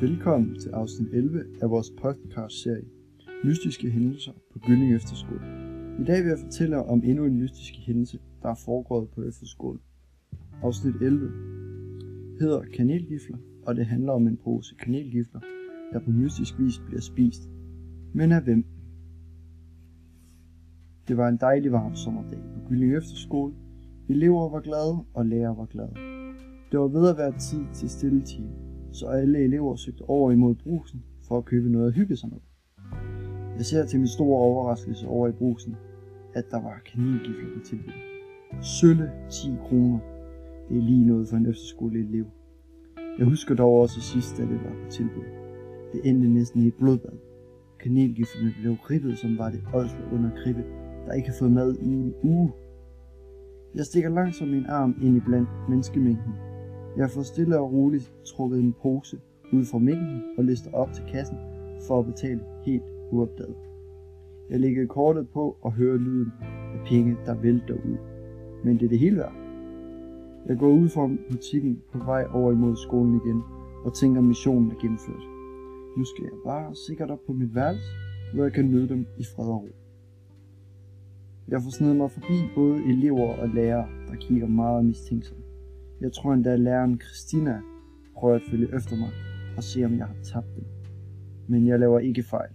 Velkommen til afsnit 11 af vores podcast-serie Mystiske hændelser på Gylling Efterskole. I dag vil jeg fortælle om endnu en mystisk hændelse, der er foregået på efterskolen. Afsnit 11 hedder Kanelgifler, og det handler om en pose kanelgifler, der på mystisk vis bliver spist. Men af hvem? Det var en dejlig varm sommerdag på Gylling Efterskole. Elever var glade, og lærere var glade. Det var ved at være tid til stille time så alle elever søgte over imod brusen for at købe noget at hygge sig med. Jeg ser til min store overraskelse over i brusen, at der var kaningifler på tilbud. Sølle 10 kroner. Det er lige noget for en efterskoleelev. Jeg husker dog også sidst, at det var på tilbud. Det endte næsten i et blodbad. Kanelgifterne blev ribbet, som var det ådsle under kribbe, der ikke har fået mad i en uge. Jeg stikker langsomt min arm ind i blandt menneskemængden jeg får stille og roligt trukket en pose ud fra mængden og lister op til kassen for at betale helt uopdaget. Jeg lægger kortet på og hører lyden af penge, der vælter ud. Men det er det hele værd. Jeg går ud fra butikken på vej over imod skolen igen og tænker, at missionen er gennemført. Nu skal jeg bare sikkert op på mit værelse, hvor jeg kan nyde dem i fred og ro. Jeg får snedet mig forbi både elever og lærere, der kigger meget mistænksomt. Jeg tror endda, at læreren Christina prøver at følge efter mig og se, om jeg har tabt dem. Men jeg laver ikke fejl.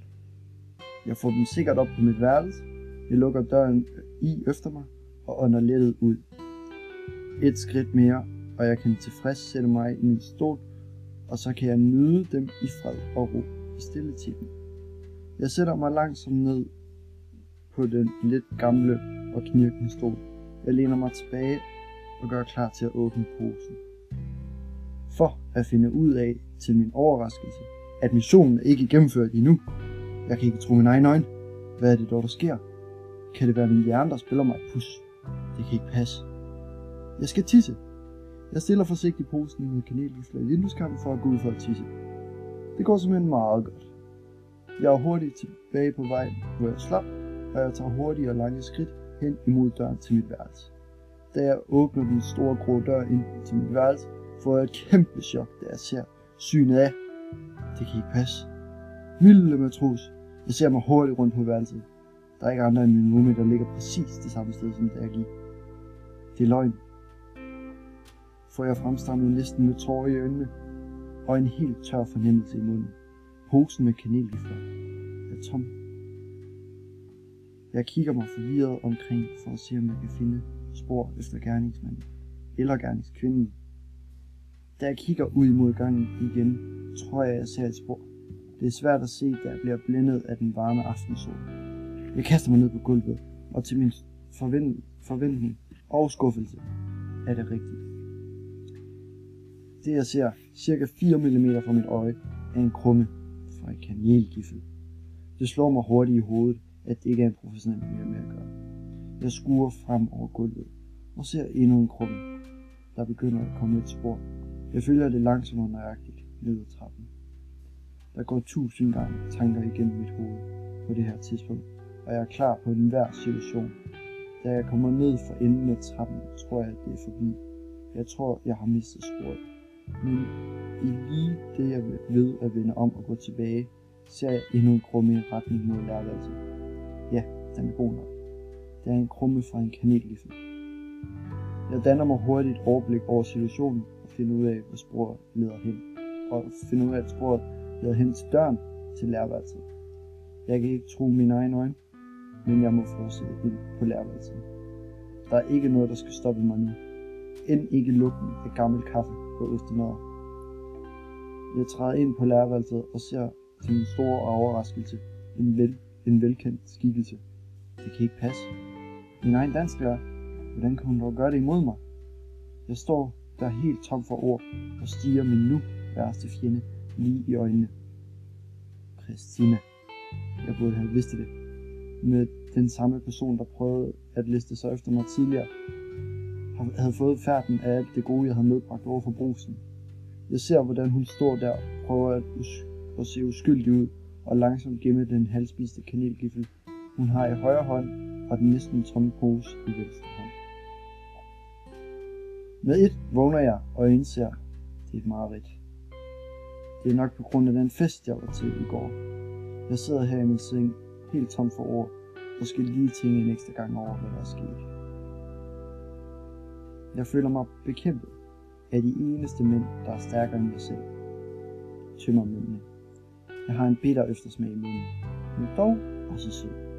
Jeg får dem sikkert op på mit værelse. Jeg lukker døren øh, i efter mig og ånder lettet ud. Et skridt mere, og jeg kan tilfreds sætte mig i min stol, og så kan jeg nyde dem i fred og ro i stille tiden. Jeg sætter mig langsomt ned på den lidt gamle og knirkende stol. Jeg læner mig tilbage og gør klar til at åbne posen. For at finde ud af til min overraskelse, at missionen er ikke gennemført endnu. Jeg kan ikke tro min egen øjne. Hvad er det dog, der sker? Kan det være min hjerne, der spiller mig et pus? Det kan ikke passe. Jeg skal tisse. Jeg stiller forsigtigt posen med kanelgifler i vindueskampen for at gå ud for at tisse. Det går simpelthen meget godt. Jeg er hurtigt tilbage på vej, hvor jeg slap, og jeg tager hurtige og lange skridt hen imod døren til mit værelse. Da jeg åbner den store grå dør ind til mit værelse, får jeg et kæmpe chok, da jeg ser synet af. Det kan ikke passe. Vilde matros. Jeg ser mig hurtigt rundt på værelset. Der er ikke andre end min roommate, der ligger præcis det samme sted, som da jeg gik. Det er løgn. Får jeg fremstammet listen med tårer i øjnene, og en helt tør fornemmelse i munden. Posen med kanelgifler er tom. Jeg kigger mig forvirret omkring for at se, om jeg kan finde spor efter gerningsmanden eller gerningskvinden. Da jeg kigger ud mod gangen igen, tror jeg, jeg ser et spor. Det er svært at se, da jeg bliver blændet af den varme aftensol. Jeg kaster mig ned på gulvet, og til min forvent- forventning og skuffelse er det rigtigt. Det jeg ser cirka 4 mm fra mit øje er en krumme fra et kanelgiffel. Det slår mig hurtigt i hovedet, at det ikke er en professionel med at gøre. Jeg skuer frem over gulvet og ser endnu en krumme. Der begynder at komme et spor. Jeg følger det langsomt og nøjagtigt ned ad trappen. Der går tusind gange tanker igennem mit hoved på det her tidspunkt, og jeg er klar på enhver situation. Da jeg kommer ned for enden af trappen, tror jeg, at det er forbi. Jeg tror, jeg har mistet sporet. Men i lige det, jeg ved at vende om og gå tilbage, ser jeg endnu en krumme i retning mod lærværelset. Ja, den er god nok. Det er en krumme fra en kanelgifle. Ligesom. Jeg danner mig hurtigt et overblik over situationen og finder ud af, hvor sporet leder hen. Og finder ud af, at sporet leder hen til døren til lærværelset. Jeg kan ikke tro mine egne øjne, men jeg må fortsætte ind på lærværelset. Der er ikke noget, der skal stoppe mig nu. End ikke lugten af gammel kaffe på ostemad. Jeg træder ind på lærværelset og ser til min store overraskelse en, vel, en velkendt skikkelse. Det kan ikke passe. Min egen dansklærer, hvordan kan hun dog gøre det imod mig? Jeg står der helt tom for ord og stiger min nu værste fjende lige i øjnene. Christina. Jeg burde have vidst det. Med den samme person, der prøvede at liste sig efter mig tidligere, havde fået færden af alt det gode, jeg havde medbragt over for brusen. Jeg ser, hvordan hun står der og prøver at, us- at se uskyldig ud, og langsomt gemme den halvspiste kanelgiffel, hun har i højre hånd, og den næsten tomme pose i venstre hånd. Med et vågner jeg og indser, det er et mareridt. Det er nok på grund af den fest, jeg var til i går. Jeg sidder her i min seng, helt tom for ord, og skal lige tænke en ekstra gang over, hvad der er sket. Jeg føler mig bekæmpet af de eneste mænd, der er stærkere end mig selv. Tømmermændene. Jeg har en bitter eftersmag i munden, men dog også sød.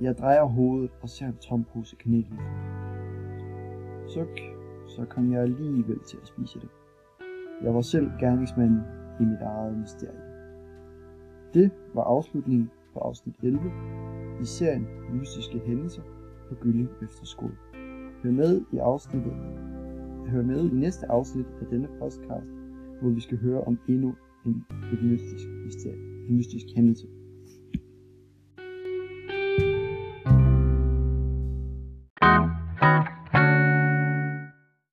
Jeg drejer hovedet og ser en tom pose knækken. Suk, så kom jeg alligevel til at spise det. Jeg var selv gerningsmanden i mit eget mysterie. Det var afslutningen på afsnit 11 i serien Mystiske Hændelser på Gylling Efterskole. Hør med i afsnittet. Hør med i næste afsnit af denne podcast, hvor vi skal høre om endnu en, et mystisk mysterie, en mystisk hændelse.